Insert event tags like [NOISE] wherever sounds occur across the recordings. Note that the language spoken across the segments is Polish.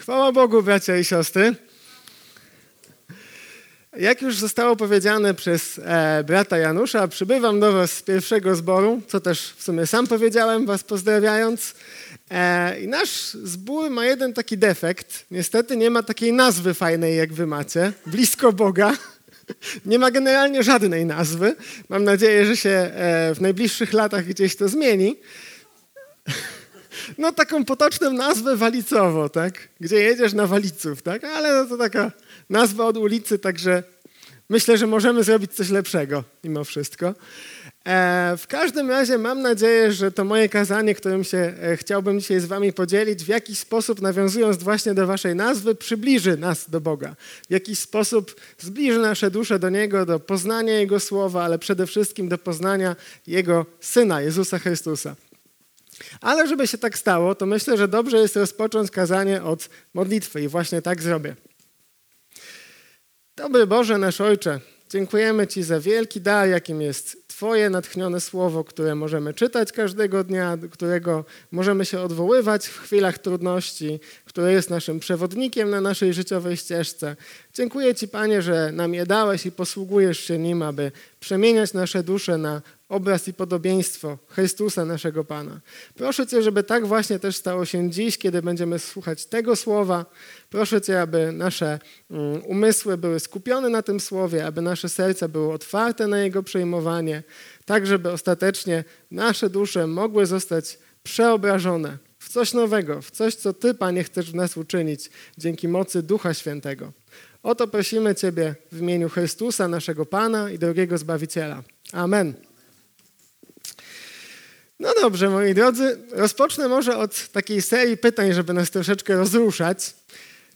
Chwała Bogu, bracia i siostry. Jak już zostało powiedziane przez e, brata Janusza, przybywam do Was z pierwszego zboru, co też w sumie sam powiedziałem, Was pozdrawiając. E, I nasz zbór ma jeden taki defekt. Niestety nie ma takiej nazwy fajnej, jak Wy macie. Blisko Boga. [LAUGHS] Nie ma generalnie żadnej nazwy. Mam nadzieję, że się e, w najbliższych latach gdzieś to zmieni [LAUGHS] no taką potoczną nazwę Walicowo, tak? Gdzie jedziesz na Waliców, tak? Ale no to taka nazwa od ulicy, także myślę, że możemy zrobić coś lepszego mimo wszystko. E, w każdym razie mam nadzieję, że to moje kazanie, którym się e, chciałbym dzisiaj z wami podzielić, w jakiś sposób nawiązując właśnie do waszej nazwy, przybliży nas do Boga. W jakiś sposób zbliży nasze dusze do Niego, do poznania Jego Słowa, ale przede wszystkim do poznania Jego Syna, Jezusa Chrystusa. Ale żeby się tak stało, to myślę, że dobrze jest rozpocząć kazanie od modlitwy i właśnie tak zrobię. Dobry Boże, nasz Ojcze, dziękujemy Ci za wielki dar, jakim jest Twoje natchnione słowo, które możemy czytać każdego dnia, do którego możemy się odwoływać w chwilach trudności, które jest naszym przewodnikiem na naszej życiowej ścieżce. Dziękuję Ci, Panie, że nam je dałeś i posługujesz się nim, aby przemieniać nasze dusze na obraz i podobieństwo Chrystusa, naszego Pana. Proszę Cię, żeby tak właśnie też stało się dziś, kiedy będziemy słuchać tego słowa. Proszę Cię, aby nasze mm, umysły były skupione na tym słowie, aby nasze serca były otwarte na jego przejmowanie, tak żeby ostatecznie nasze dusze mogły zostać przeobrażone w coś nowego, w coś, co Ty, Panie, chcesz w nas uczynić dzięki mocy Ducha Świętego. O to prosimy Ciebie w imieniu Chrystusa, naszego Pana i drogiego Zbawiciela. Amen. No dobrze, moi drodzy, rozpocznę może od takiej serii pytań, żeby nas troszeczkę rozruszać.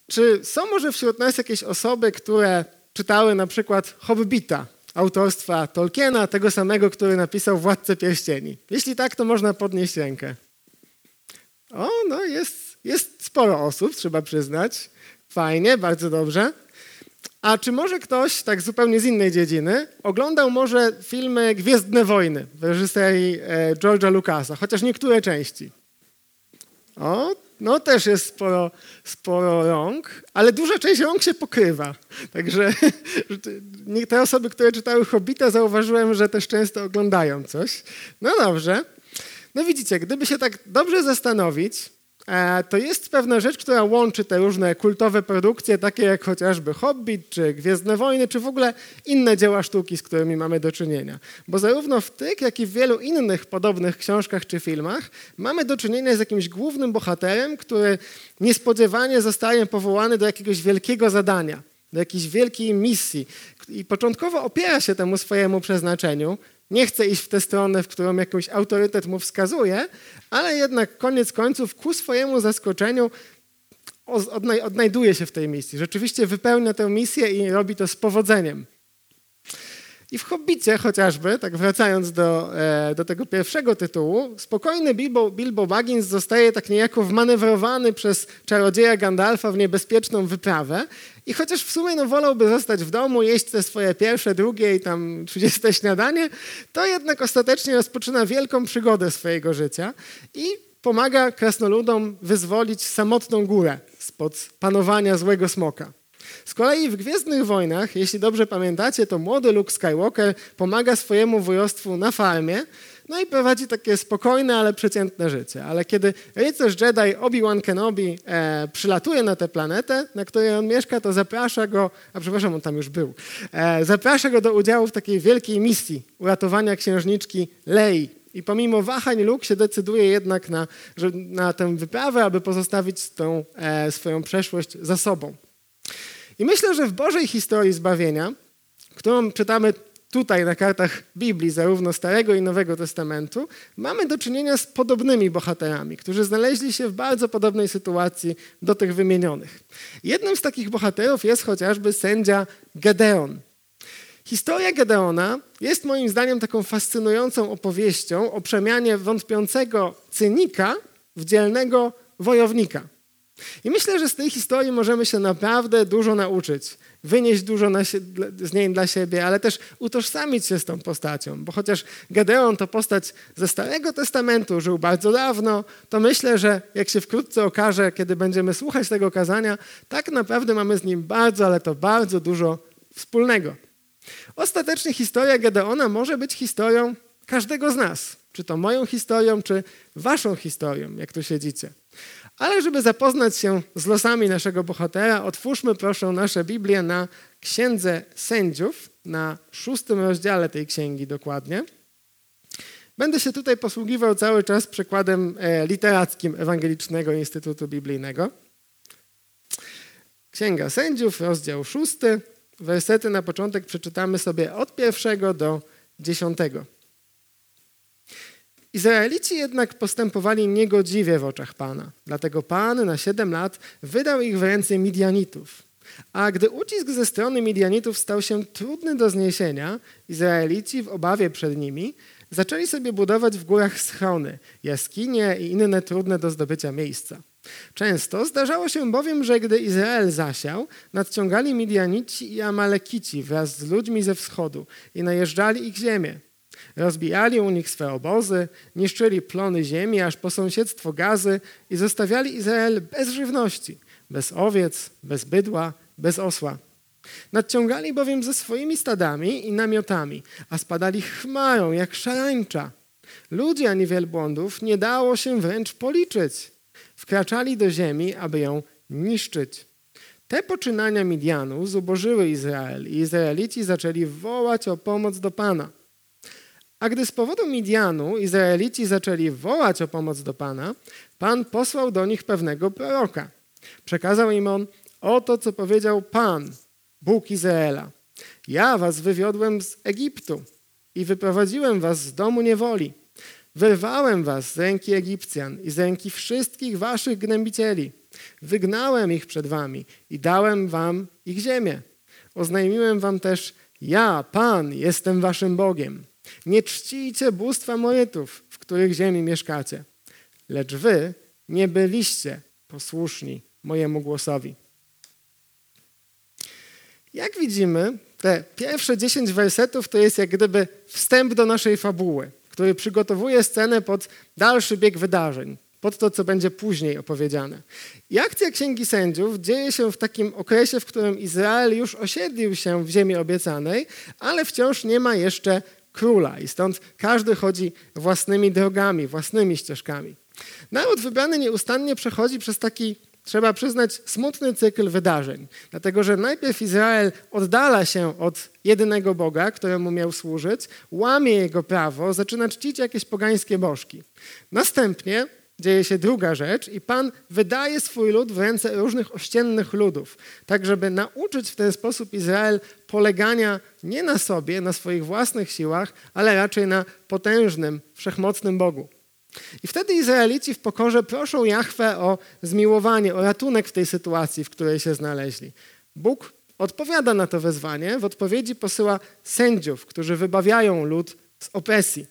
Czy są może wśród nas jakieś osoby, które czytały na przykład Hobbita autorstwa Tolkiena, tego samego, który napisał Władcę Pierścieni? Jeśli tak, to można podnieść rękę. O, no jest, jest sporo osób, trzeba przyznać. Fajnie, bardzo dobrze. A czy może ktoś, tak zupełnie z innej dziedziny, oglądał może filmy Gwiezdne Wojny w reżyserii e, George'a Lucasa, chociaż niektóre części? O, no też jest sporo, sporo rąk, ale duża część rąk się pokrywa. Także [LAUGHS] te osoby, które czytały Hobbita, zauważyłem, że też często oglądają coś. No dobrze. No widzicie, gdyby się tak dobrze zastanowić, to jest pewna rzecz, która łączy te różne kultowe produkcje, takie jak chociażby Hobbit, czy Gwiezdne Wojny, czy w ogóle inne dzieła sztuki, z którymi mamy do czynienia. Bo zarówno w tych, jak i w wielu innych podobnych książkach czy filmach mamy do czynienia z jakimś głównym bohaterem, który niespodziewanie zostaje powołany do jakiegoś wielkiego zadania, do jakiejś wielkiej misji. I początkowo opiera się temu swojemu przeznaczeniu, nie chce iść w tę stronę, w którą jakiś autorytet mu wskazuje, ale jednak koniec końców ku swojemu zaskoczeniu odnajduje się w tej misji. Rzeczywiście wypełnia tę misję i robi to z powodzeniem. I w Hobbicie chociażby, tak wracając do, e, do tego pierwszego tytułu, spokojny Bilbo, Bilbo Baggins zostaje tak niejako wmanewrowany przez czarodzieja Gandalfa w niebezpieczną wyprawę i chociaż w sumie no, wolałby zostać w domu, jeść te swoje pierwsze, drugie i tam trzydzieste śniadanie, to jednak ostatecznie rozpoczyna wielką przygodę swojego życia i pomaga krasnoludom wyzwolić samotną górę spod panowania złego smoka. Z kolei w Gwiezdnych Wojnach, jeśli dobrze pamiętacie, to młody Luke Skywalker pomaga swojemu wujostwu na farmie, no i prowadzi takie spokojne, ale przeciętne życie. Ale kiedy rycerz Jedi Obi-Wan Kenobi e, przylatuje na tę planetę, na której on mieszka, to zaprasza go, a przepraszam, on tam już był, e, zaprasza go do udziału w takiej wielkiej misji uratowania księżniczki Lei. I pomimo wahań Luke się decyduje jednak na, na tę wyprawę, aby pozostawić tą e, swoją przeszłość za sobą. I myślę, że w Bożej historii zbawienia, którą czytamy tutaj na kartach Biblii, zarówno Starego i Nowego Testamentu, mamy do czynienia z podobnymi bohaterami, którzy znaleźli się w bardzo podobnej sytuacji do tych wymienionych. Jednym z takich bohaterów jest chociażby sędzia Gedeon. Historia Gedeona jest moim zdaniem taką fascynującą opowieścią o przemianie wątpiącego cynika w dzielnego wojownika. I myślę, że z tej historii możemy się naprawdę dużo nauczyć, wynieść dużo z niej dla siebie, ale też utożsamić się z tą postacią, bo chociaż Gedeon to postać ze Starego Testamentu, żył bardzo dawno, to myślę, że jak się wkrótce okaże, kiedy będziemy słuchać tego kazania, tak naprawdę mamy z nim bardzo, ale to bardzo dużo wspólnego. Ostatecznie historia Gedeona może być historią każdego z nas. Czy to moją historią, czy waszą historią, jak tu siedzicie. Ale żeby zapoznać się z losami naszego bohatera, otwórzmy proszę nasze Biblię na Księdze Sędziów, na szóstym rozdziale tej księgi dokładnie. Będę się tutaj posługiwał cały czas przykładem e, literackim Ewangelicznego Instytutu Biblijnego. Księga Sędziów, rozdział szósty. Wersety na początek przeczytamy sobie od pierwszego do dziesiątego. Izraelici jednak postępowali niegodziwie w oczach Pana. Dlatego Pan na siedem lat wydał ich w ręce Midianitów. A gdy ucisk ze strony Midianitów stał się trudny do zniesienia, Izraelici w obawie przed nimi zaczęli sobie budować w górach schrony, jaskinie i inne trudne do zdobycia miejsca. Często zdarzało się bowiem, że gdy Izrael zasiał, nadciągali Midianici i Amalekici wraz z ludźmi ze wschodu i najeżdżali ich ziemię. Rozbijali u nich swe obozy, niszczyli plony ziemi aż po sąsiedztwo gazy i zostawiali Izrael bez żywności, bez owiec, bez bydła, bez osła. Nadciągali bowiem ze swoimi stadami i namiotami, a spadali chmarą jak szarańcza. Ludzie ani wielbłądów nie dało się wręcz policzyć. Wkraczali do ziemi, aby ją niszczyć. Te poczynania Midianu zubożyły Izrael i Izraelici zaczęli wołać o pomoc do Pana – a gdy z powodu Midianu Izraelici zaczęli wołać o pomoc do Pana, Pan posłał do nich pewnego proroka. Przekazał im on oto, co powiedział Pan, Bóg Izraela. Ja was wywiodłem z Egiptu i wyprowadziłem was z domu niewoli. Wyrwałem was z ręki Egipcjan i z ręki wszystkich waszych gnębicieli. Wygnałem ich przed wami i dałem wam ich ziemię. Oznajmiłem wam też, ja, Pan, jestem waszym Bogiem. Nie czcijcie bóstwa mojetów, w których ziemi mieszkacie, lecz wy nie byliście posłuszni mojemu głosowi. Jak widzimy, te pierwsze dziesięć wersetów to jest jak gdyby wstęp do naszej fabuły, który przygotowuje scenę pod dalszy bieg wydarzeń, pod to, co będzie później opowiedziane. I akcja Księgi Sędziów dzieje się w takim okresie, w którym Izrael już osiedlił się w ziemi obiecanej, ale wciąż nie ma jeszcze króla i stąd każdy chodzi własnymi drogami, własnymi ścieżkami. Naród wybrany nieustannie przechodzi przez taki, trzeba przyznać, smutny cykl wydarzeń, dlatego że najpierw Izrael oddala się od jedynego Boga, któremu miał służyć, łamie jego prawo, zaczyna czcić jakieś pogańskie bożki. Następnie dzieje się druga rzecz i Pan wydaje swój lud w ręce różnych ościennych ludów, tak żeby nauczyć w ten sposób Izrael polegania nie na sobie, na swoich własnych siłach, ale raczej na potężnym, wszechmocnym Bogu. I wtedy Izraelici w pokorze proszą Jahwe o zmiłowanie, o ratunek w tej sytuacji, w której się znaleźli. Bóg odpowiada na to wezwanie, w odpowiedzi posyła sędziów, którzy wybawiają lud z opresji.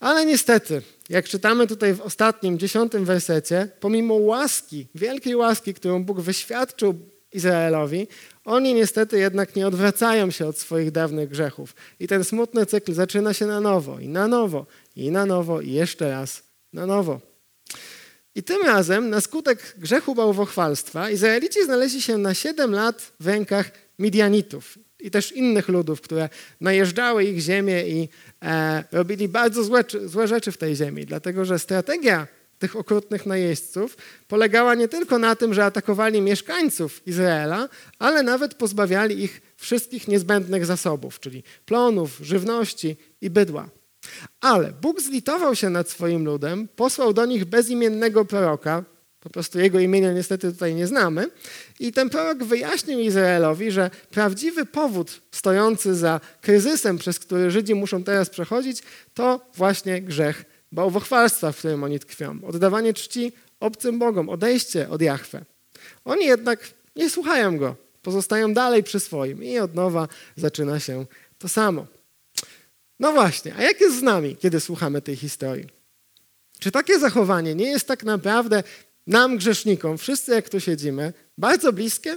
Ale niestety, jak czytamy tutaj w ostatnim, dziesiątym wersecie, pomimo łaski, wielkiej łaski, którą Bóg wyświadczył Izraelowi, oni niestety jednak nie odwracają się od swoich dawnych grzechów. I ten smutny cykl zaczyna się na nowo, i na nowo, i na nowo, i jeszcze raz na nowo. I tym razem, na skutek grzechu bałwochwalstwa, Izraelici znaleźli się na siedem lat w rękach Midianitów i też innych ludów, które najeżdżały ich ziemię i e, robili bardzo złe, złe rzeczy w tej ziemi, dlatego że strategia tych okrutnych najeźdźców polegała nie tylko na tym, że atakowali mieszkańców Izraela, ale nawet pozbawiali ich wszystkich niezbędnych zasobów, czyli plonów, żywności i bydła. Ale Bóg zlitował się nad swoim ludem, posłał do nich bezimiennego proroka, po prostu jego imienia niestety tutaj nie znamy. I ten prorok wyjaśnił Izraelowi, że prawdziwy powód stojący za kryzysem, przez który Żydzi muszą teraz przechodzić, to właśnie grzech bałwochwalstwa, w którym oni tkwią. Oddawanie czci obcym Bogom, odejście od Jahwe. Oni jednak nie słuchają go, pozostają dalej przy swoim i od nowa zaczyna się to samo. No właśnie, a jak jest z nami, kiedy słuchamy tej historii? Czy takie zachowanie nie jest tak naprawdę nam grzesznikom, wszyscy jak tu siedzimy, bardzo bliskie?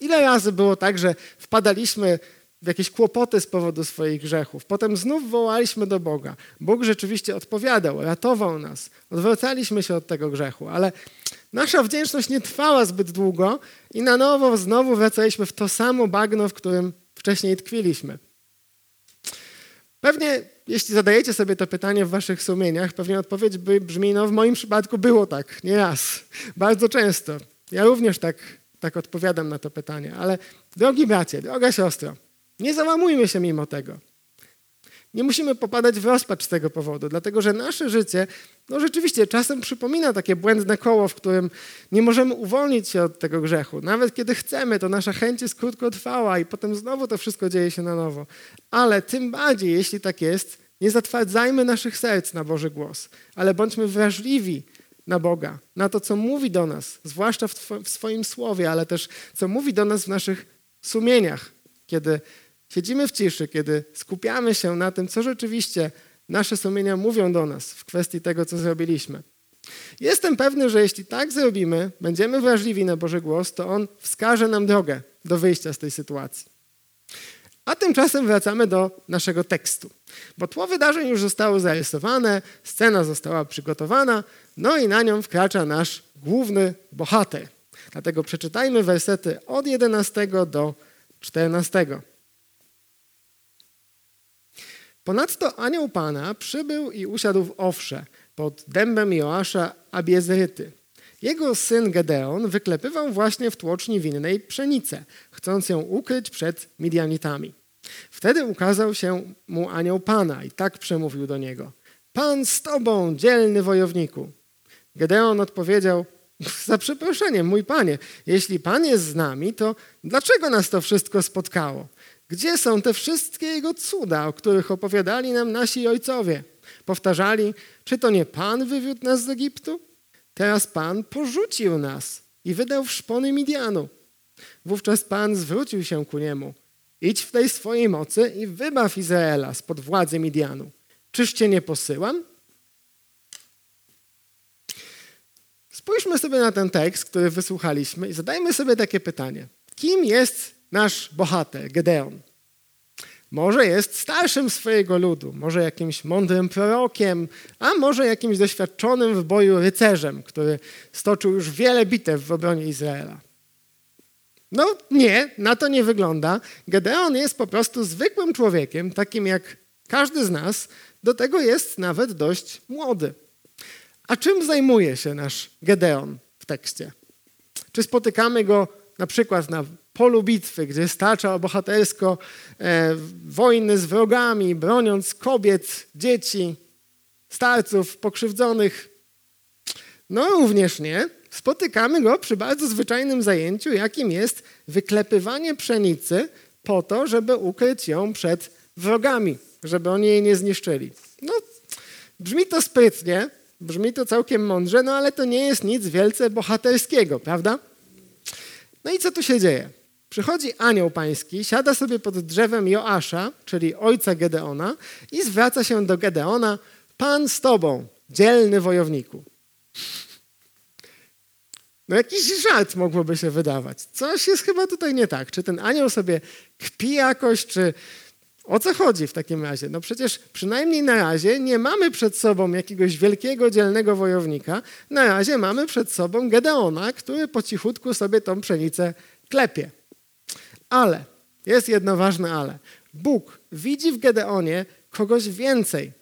Ile razy było tak, że wpadaliśmy w jakieś kłopoty z powodu swoich grzechów. Potem znów wołaliśmy do Boga. Bóg rzeczywiście odpowiadał, ratował nas. Odwracaliśmy się od tego grzechu, ale nasza wdzięczność nie trwała zbyt długo i na nowo znowu wracaliśmy w to samo bagno, w którym wcześniej tkwiliśmy. Pewnie, jeśli zadajecie sobie to pytanie w waszych sumieniach, pewnie odpowiedź by brzmi, no w moim przypadku było tak, nie raz, bardzo często. Ja również tak, tak odpowiadam na to pytanie, ale drogi bracie, droga siostro, nie załamujmy się mimo tego. Nie musimy popadać w rozpacz z tego powodu, dlatego że nasze życie, no rzeczywiście czasem przypomina takie błędne koło, w którym nie możemy uwolnić się od tego grzechu. Nawet kiedy chcemy, to nasza chęć jest krótkotrwała i potem znowu to wszystko dzieje się na nowo. Ale tym bardziej, jeśli tak jest, nie zatwardzajmy naszych serc na Boży głos, ale bądźmy wrażliwi na Boga, na to, co mówi do nas, zwłaszcza w, w swoim słowie, ale też co mówi do nas w naszych sumieniach, kiedy siedzimy w ciszy, kiedy skupiamy się na tym, co rzeczywiście nasze sumienia mówią do nas w kwestii tego, co zrobiliśmy. Jestem pewny, że jeśli tak zrobimy, będziemy wrażliwi na Boży głos, to On wskaże nam drogę do wyjścia z tej sytuacji. A tymczasem wracamy do naszego tekstu. Bo tło wydarzeń już zostało zarysowane, scena została przygotowana, no i na nią wkracza nasz główny bohater. Dlatego przeczytajmy wersety od 11 do 14. Ponadto anioł Pana przybył i usiadł w Owsze pod dębem Joasza Abiezryty. Jego syn Gedeon wyklepywał właśnie w tłoczni winnej pszenicę, chcąc ją ukryć przed Midianitami. Wtedy ukazał się mu anioł Pana i tak przemówił do niego. Pan z tobą, dzielny wojowniku. Gedeon odpowiedział, za przeproszeniem, mój panie, jeśli pan jest z nami, to dlaczego nas to wszystko spotkało? Gdzie są te wszystkie Jego cuda, o których opowiadali nam nasi ojcowie? Powtarzali, czy to nie Pan wywiódł nas z Egiptu? Teraz Pan porzucił nas i wydał w szpony Midianu. Wówczas Pan zwrócił się ku niemu. Idź w tej swojej mocy i wybaw Izraela spod władzy Midianu. Czyż cię nie posyłam? Spójrzmy sobie na ten tekst, który wysłuchaliśmy i zadajmy sobie takie pytanie. Kim jest nasz bohater, Gedeon. Może jest starszym swojego ludu, może jakimś mądrym prorokiem, a może jakimś doświadczonym w boju rycerzem, który stoczył już wiele bitew w obronie Izraela. No nie, na to nie wygląda. Gedeon jest po prostu zwykłym człowiekiem, takim jak każdy z nas, do tego jest nawet dość młody. A czym zajmuje się nasz Gedeon w tekście? Czy spotykamy go na przykład na polu bitwy, gdzie stacza bohatersko e, wojny z wrogami, broniąc kobiet, dzieci, starców, pokrzywdzonych. No również nie. Spotykamy go przy bardzo zwyczajnym zajęciu, jakim jest wyklepywanie pszenicy po to, żeby ukryć ją przed wrogami, żeby oni jej nie zniszczyli. No, brzmi to sprytnie, brzmi to całkiem mądrze, no ale to nie jest nic wielce bohaterskiego, prawda? No i co tu się dzieje? Przychodzi anioł pański, siada sobie pod drzewem Joasza, czyli ojca Gedeona, i zwraca się do Gedeona: Pan z tobą, dzielny wojowniku. No jakiś żart mogłoby się wydawać. Coś jest chyba tutaj nie tak. Czy ten anioł sobie kpi jakoś, czy o co chodzi w takim razie? No przecież przynajmniej na razie nie mamy przed sobą jakiegoś wielkiego, dzielnego wojownika. Na razie mamy przed sobą Gedeona, który po cichutku sobie tą pszenicę klepie. Ale, jest jedno ważne ale. Bóg widzi w Gedeonie kogoś więcej.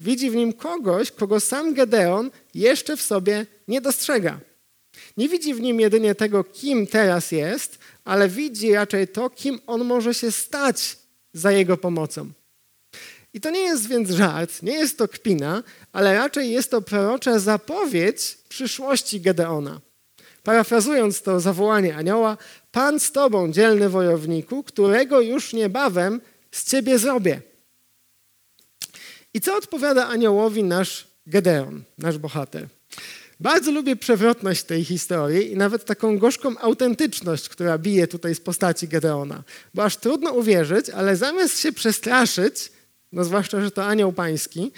Widzi w nim kogoś, kogo sam Gedeon jeszcze w sobie nie dostrzega. Nie widzi w nim jedynie tego, kim teraz jest, ale widzi raczej to, kim on może się stać za jego pomocą. I to nie jest więc żart, nie jest to kpina, ale raczej jest to prorocza zapowiedź przyszłości Gedeona. Parafrazując to zawołanie anioła, Pan z tobą, dzielny wojowniku, którego już niebawem z ciebie zrobię. I co odpowiada aniołowi nasz Gedeon, nasz bohater? Bardzo lubię przewrotność tej historii i nawet taką gorzką autentyczność, która bije tutaj z postaci Gedeona. Bo aż trudno uwierzyć, ale zamiast się przestraszyć, no zwłaszcza, że to anioł pański,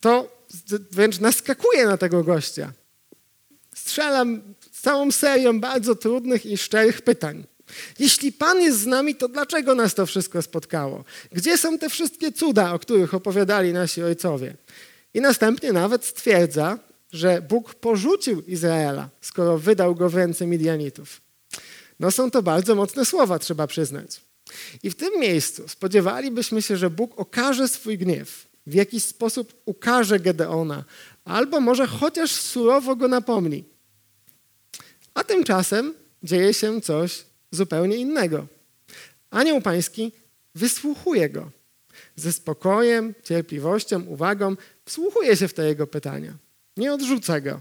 to wręcz naskakuje na tego gościa strzelam całą serią bardzo trudnych i szczerych pytań. Jeśli Pan jest z nami, to dlaczego nas to wszystko spotkało? Gdzie są te wszystkie cuda, o których opowiadali nasi ojcowie? I następnie nawet stwierdza, że Bóg porzucił Izraela, skoro wydał go w ręce Midianitów. No są to bardzo mocne słowa, trzeba przyznać. I w tym miejscu spodziewalibyśmy się, że Bóg okaże swój gniew, w jakiś sposób ukaże Gedeona, albo może chociaż surowo go napomni. A tymczasem dzieje się coś zupełnie innego. Anioł Pański wysłuchuje go. Ze spokojem, cierpliwością, uwagą wsłuchuje się w te jego pytania. Nie odrzuca go.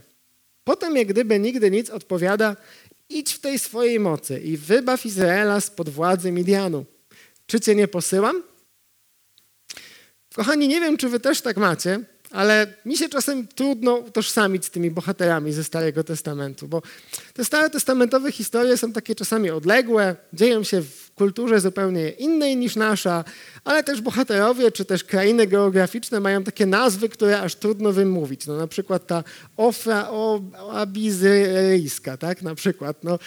Potem, jak gdyby nigdy nic, odpowiada: idź w tej swojej mocy i wybaw Izraela spod władzy Midianu. Czy cię nie posyłam? Kochani, nie wiem, czy wy też tak macie, ale mi się czasem trudno utożsamić z tymi bohaterami ze Starego Testamentu, bo te starotestamentowe historie są takie czasami odległe, dzieją się w kulturze zupełnie innej niż nasza, ale też bohaterowie czy też krainy geograficzne mają takie nazwy, które aż trudno wymówić. No, na przykład ta Ofra Abizyryjska, tak? Na przykład. No,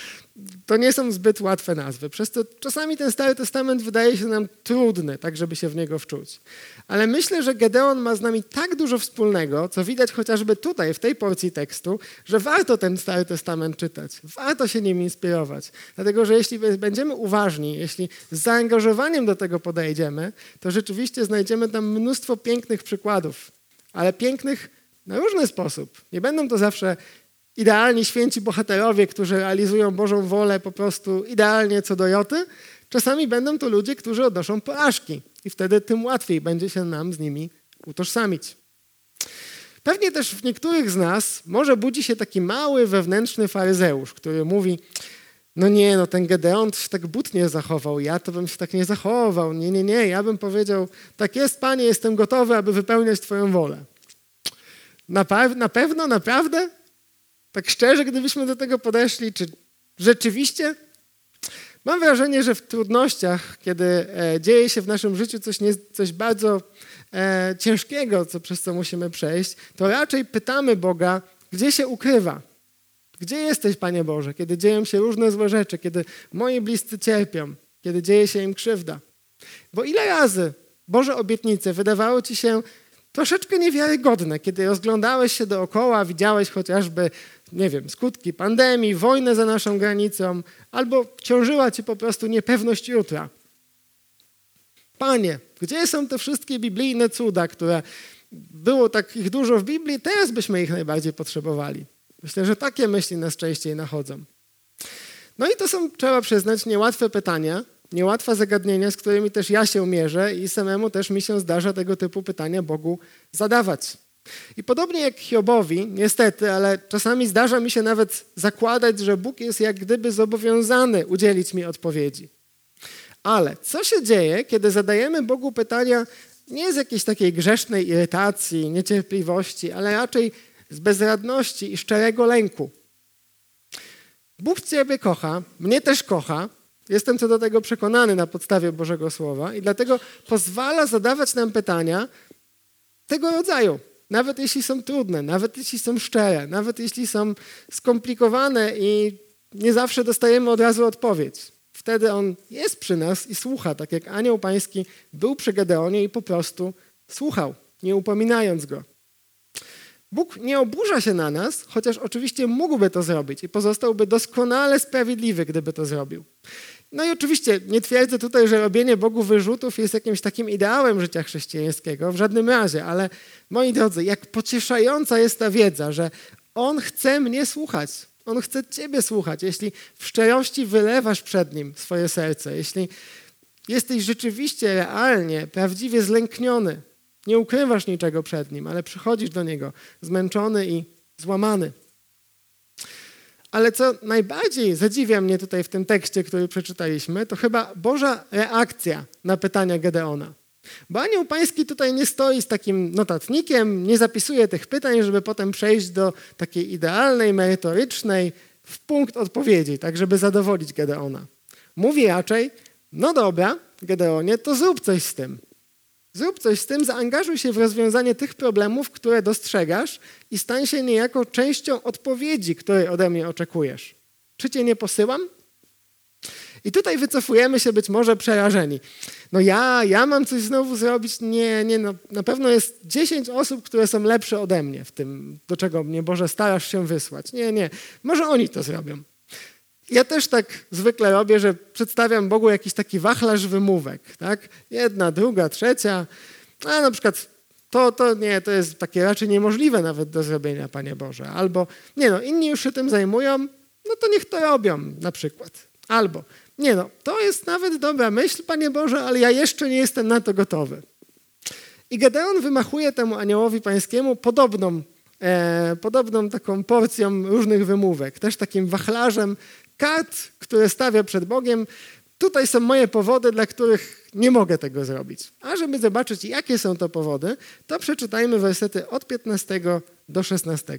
to nie są zbyt łatwe nazwy. Przez to czasami ten Stary Testament wydaje się nam trudny, tak żeby się w niego wczuć. Ale myślę, że Gedeon ma z nami tak dużo wspólnego, co widać chociażby tutaj, w tej porcji tekstu, że warto ten Stary Testament czytać. Warto się nim inspirować. Dlatego, że jeśli będziemy uważni, jeśli z zaangażowaniem do tego podejdziemy, to rzeczywiście znajdziemy tam mnóstwo pięknych przykładów. Ale pięknych na różny sposób. Nie będą to zawsze idealni święci bohaterowie, którzy realizują Bożą wolę po prostu idealnie co do joty. Czasami będą to ludzie, którzy odnoszą porażki i wtedy tym łatwiej będzie się nam z nimi utożsamić. Pewnie też w niektórych z nas może budzi się taki mały wewnętrzny faryzeusz, który mówi: No nie, no ten Gedeon się tak butnie zachował, ja to bym się tak nie zachował. Nie, nie, nie, ja bym powiedział: Tak jest, panie, jestem gotowy, aby wypełniać Twoją wolę. Na, na pewno, naprawdę? Tak szczerze, gdybyśmy do tego podeszli, czy rzeczywiście? Mam wrażenie, że w trudnościach, kiedy e, dzieje się w naszym życiu coś, nie, coś bardzo e, ciężkiego, co, przez co musimy przejść, to raczej pytamy Boga, gdzie się ukrywa. Gdzie jesteś, Panie Boże, kiedy dzieją się różne złe rzeczy, kiedy moi bliscy cierpią, kiedy dzieje się im krzywda? Bo ile razy Boże obietnice wydawały Ci się troszeczkę niewiarygodne, kiedy rozglądałeś się dookoła, widziałeś chociażby nie wiem, skutki pandemii, wojnę za naszą granicą, albo ciążyła ci po prostu niepewność jutra. Panie, gdzie są te wszystkie biblijne cuda, które było takich dużo w Biblii, teraz byśmy ich najbardziej potrzebowali. Myślę, że takie myśli nas częściej nachodzą. No i to są, trzeba przyznać, niełatwe pytania, niełatwe zagadnienia, z którymi też ja się mierzę i samemu też mi się zdarza tego typu pytania Bogu zadawać. I podobnie jak Hiobowi, niestety, ale czasami zdarza mi się nawet zakładać, że Bóg jest jak gdyby zobowiązany udzielić mi odpowiedzi. Ale co się dzieje, kiedy zadajemy Bogu pytania nie z jakiejś takiej grzesznej irytacji, niecierpliwości, ale raczej z bezradności i szczerego lęku? Bóg Ciebie kocha, mnie też kocha, jestem co do tego przekonany na podstawie Bożego Słowa i dlatego pozwala zadawać nam pytania tego rodzaju. Nawet jeśli są trudne, nawet jeśli są szczere, nawet jeśli są skomplikowane i nie zawsze dostajemy od razu odpowiedź. Wtedy On jest przy nas i słucha, tak jak anioł pański był przy Gedeonie i po prostu słuchał, nie upominając go. Bóg nie oburza się na nas, chociaż oczywiście mógłby to zrobić i pozostałby doskonale sprawiedliwy, gdyby to zrobił. No i oczywiście nie twierdzę tutaj, że robienie Bogu wyrzutów jest jakimś takim ideałem życia chrześcijańskiego, w żadnym razie, ale moi drodzy, jak pocieszająca jest ta wiedza, że On chce mnie słuchać, On chce Ciebie słuchać, jeśli w szczerości wylewasz przed Nim swoje serce, jeśli jesteś rzeczywiście, realnie, prawdziwie zlękniony, nie ukrywasz niczego przed Nim, ale przychodzisz do Niego zmęczony i złamany. Ale co najbardziej zadziwia mnie tutaj w tym tekście, który przeczytaliśmy, to chyba Boża reakcja na pytania Gedeona. Bo anioł pański tutaj nie stoi z takim notatnikiem, nie zapisuje tych pytań, żeby potem przejść do takiej idealnej, merytorycznej, w punkt odpowiedzi, tak żeby zadowolić Gedeona. Mówi raczej, no dobra, Gedeonie, to zrób coś z tym. Zrób coś z tym, zaangażuj się w rozwiązanie tych problemów, które dostrzegasz i stań się niejako częścią odpowiedzi, której ode mnie oczekujesz. Czy cię nie posyłam? I tutaj wycofujemy się być może przerażeni. No ja, ja mam coś znowu zrobić? Nie, nie, no, na pewno jest 10 osób, które są lepsze ode mnie w tym, do czego mnie Boże starasz się wysłać. Nie, nie, może oni to zrobią. Ja też tak zwykle robię, że przedstawiam Bogu jakiś taki wachlarz wymówek. Tak? Jedna, druga, trzecia. A na przykład to, to nie, to jest takie raczej niemożliwe nawet do zrobienia, Panie Boże. Albo nie no, inni już się tym zajmują, no to niech to robią na przykład. Albo nie no, to jest nawet dobra myśl, Panie Boże, ale ja jeszcze nie jestem na to gotowy. I Gedeon wymachuje temu aniołowi pańskiemu podobną, e, podobną taką porcją różnych wymówek, też takim wachlarzem kart, które stawia przed Bogiem. Tutaj są moje powody, dla których nie mogę tego zrobić. A żeby zobaczyć, jakie są to powody, to przeczytajmy wersety od 15 do 16.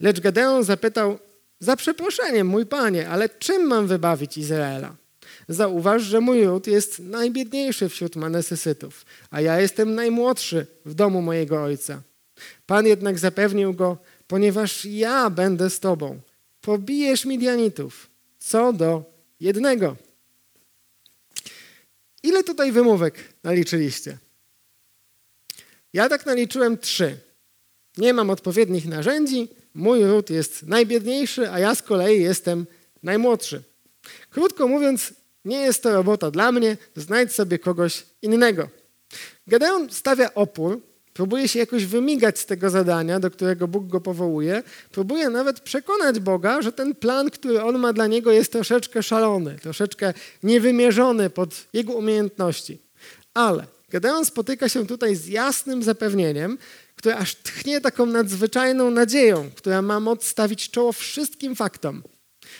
Lecz Gedeon zapytał, za przeproszeniem, mój panie, ale czym mam wybawić Izraela? Zauważ, że mój ród jest najbiedniejszy wśród Manesysytów, a ja jestem najmłodszy w domu mojego ojca. Pan jednak zapewnił go, ponieważ ja będę z tobą. Pobijesz Midianitów, co do jednego. Ile tutaj wymówek naliczyliście? Ja tak naliczyłem trzy. Nie mam odpowiednich narzędzi, mój ród jest najbiedniejszy, a ja z kolei jestem najmłodszy. Krótko mówiąc, nie jest to robota dla mnie, znajdź sobie kogoś innego. Gedeon stawia opór, próbuje się jakoś wymigać z tego zadania, do którego Bóg go powołuje, próbuje nawet przekonać Boga, że ten plan, który on ma dla niego, jest troszeczkę szalony, troszeczkę niewymierzony pod jego umiejętności. Ale Gedeon spotyka się tutaj z jasnym zapewnieniem, które aż tchnie taką nadzwyczajną nadzieją, która ma moc stawić czoło wszystkim faktom.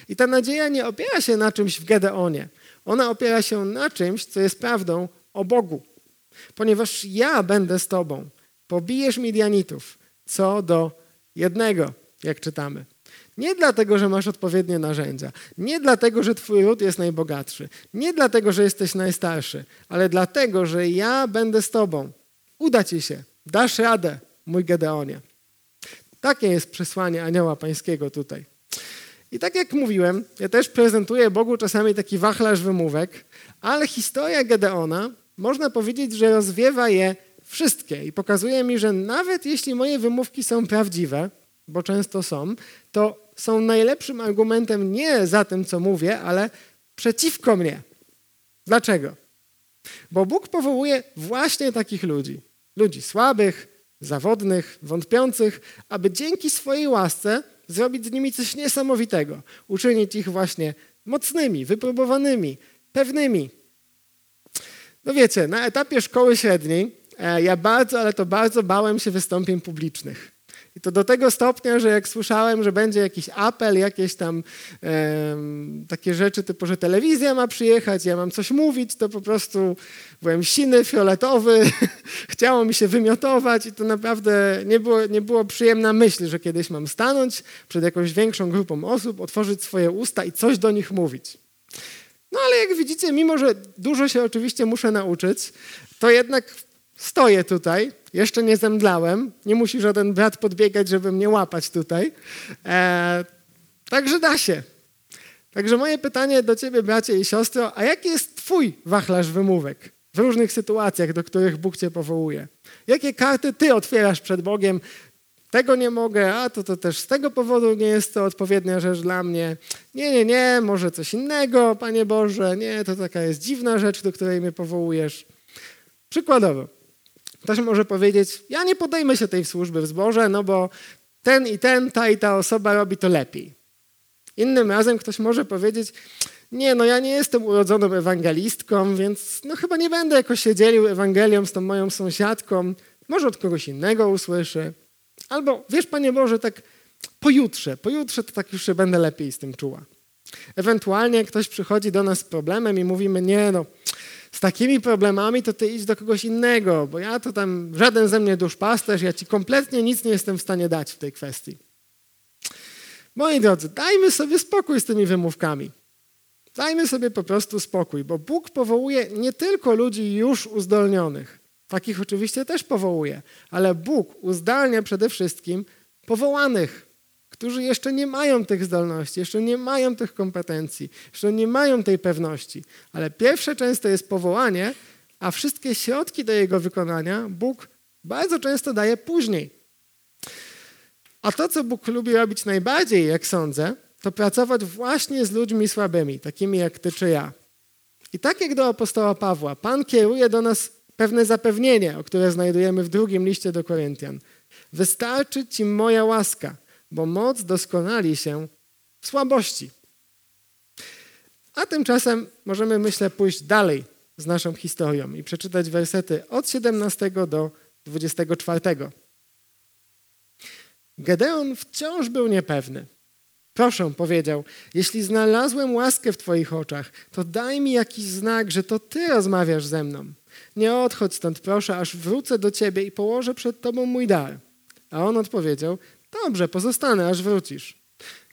I ta nadzieja nie opiera się na czymś w Gedeonie. Ona opiera się na czymś, co jest prawdą o Bogu. Ponieważ ja będę z tobą, pobijesz Midianitów co do jednego, jak czytamy. Nie dlatego, że masz odpowiednie narzędzia, nie dlatego, że twój ród jest najbogatszy, nie dlatego, że jesteś najstarszy, ale dlatego, że ja będę z tobą. Uda ci się, dasz radę, mój Gedeonie. Takie jest przesłanie anioła pańskiego tutaj. I tak jak mówiłem, ja też prezentuję Bogu czasami taki wachlarz wymówek, ale historia Gedeona, można powiedzieć, że rozwiewa je wszystkie i pokazuje mi, że nawet jeśli moje wymówki są prawdziwe, bo często są, to są najlepszym argumentem nie za tym, co mówię, ale przeciwko mnie. Dlaczego? Bo Bóg powołuje właśnie takich ludzi. Ludzi słabych, zawodnych, wątpiących, aby dzięki swojej łasce zrobić z nimi coś niesamowitego, uczynić ich właśnie mocnymi, wypróbowanymi, pewnymi. No wiecie, na etapie szkoły średniej ja bardzo, ale to bardzo bałem się wystąpień publicznych. I to do tego stopnia, że jak słyszałem, że będzie jakiś apel, jakieś tam e, takie rzeczy typu, że telewizja ma przyjechać, ja mam coś mówić, to po prostu byłem siny, fioletowy, [LAUGHS] chciało mi się wymiotować i to naprawdę nie było, nie było przyjemna myśl, że kiedyś mam stanąć przed jakąś większą grupą osób, otworzyć swoje usta i coś do nich mówić. No ale jak widzicie, mimo że dużo się oczywiście muszę nauczyć, to jednak stoję tutaj jeszcze nie zemdlałem, nie musi żaden brat podbiegać, żeby mnie łapać tutaj. E, także da się. Także moje pytanie do ciebie, bracie i siostro, a jaki jest twój wachlarz wymówek w różnych sytuacjach, do których Bóg cię powołuje? Jakie karty ty otwierasz przed Bogiem? Tego nie mogę, a to, to też z tego powodu nie jest to odpowiednia rzecz dla mnie. Nie, nie, nie, może coś innego, Panie Boże, nie, to taka jest dziwna rzecz, do której mnie powołujesz. Przykładowo, Ktoś może powiedzieć, ja nie podejmę się tej służby w zborze, no bo ten i ten, ta i ta osoba robi to lepiej. Innym razem ktoś może powiedzieć, nie, no ja nie jestem urodzoną ewangelistką, więc no chyba nie będę jakoś się dzielił Ewangelią z tą moją sąsiadką. Może od kogoś innego usłyszę. Albo, wiesz, Panie Boże, tak pojutrze, pojutrze to tak już się będę lepiej z tym czuła. Ewentualnie ktoś przychodzi do nas z problemem i mówimy, nie no, z takimi problemami, to ty idź do kogoś innego, bo ja to tam, żaden ze mnie duszpasterz, ja ci kompletnie nic nie jestem w stanie dać w tej kwestii. Moi drodzy, dajmy sobie spokój z tymi wymówkami. Dajmy sobie po prostu spokój, bo Bóg powołuje nie tylko ludzi już uzdolnionych. Takich oczywiście też powołuje, ale Bóg uzdalnia przede wszystkim powołanych, którzy jeszcze nie mają tych zdolności, jeszcze nie mają tych kompetencji, jeszcze nie mają tej pewności. Ale pierwsze często jest powołanie, a wszystkie środki do jego wykonania Bóg bardzo często daje później. A to, co Bóg lubi robić najbardziej, jak sądzę, to pracować właśnie z ludźmi słabymi, takimi jak ty czy ja. I tak jak do apostoła Pawła, Pan kieruje do nas pewne zapewnienie, o które znajdujemy w drugim liście do Koryntian. Wystarczy ci moja łaska, bo moc doskonali się w słabości. A tymczasem możemy, myślę, pójść dalej z naszą historią i przeczytać wersety od 17 do 24. Gedeon wciąż był niepewny. Proszę, powiedział, jeśli znalazłem łaskę w Twoich oczach, to daj mi jakiś znak, że to Ty rozmawiasz ze mną. Nie odchodź stąd, proszę, aż wrócę do Ciebie i położę przed Tobą mój dar. A on odpowiedział, dobrze, pozostanę, aż wrócisz.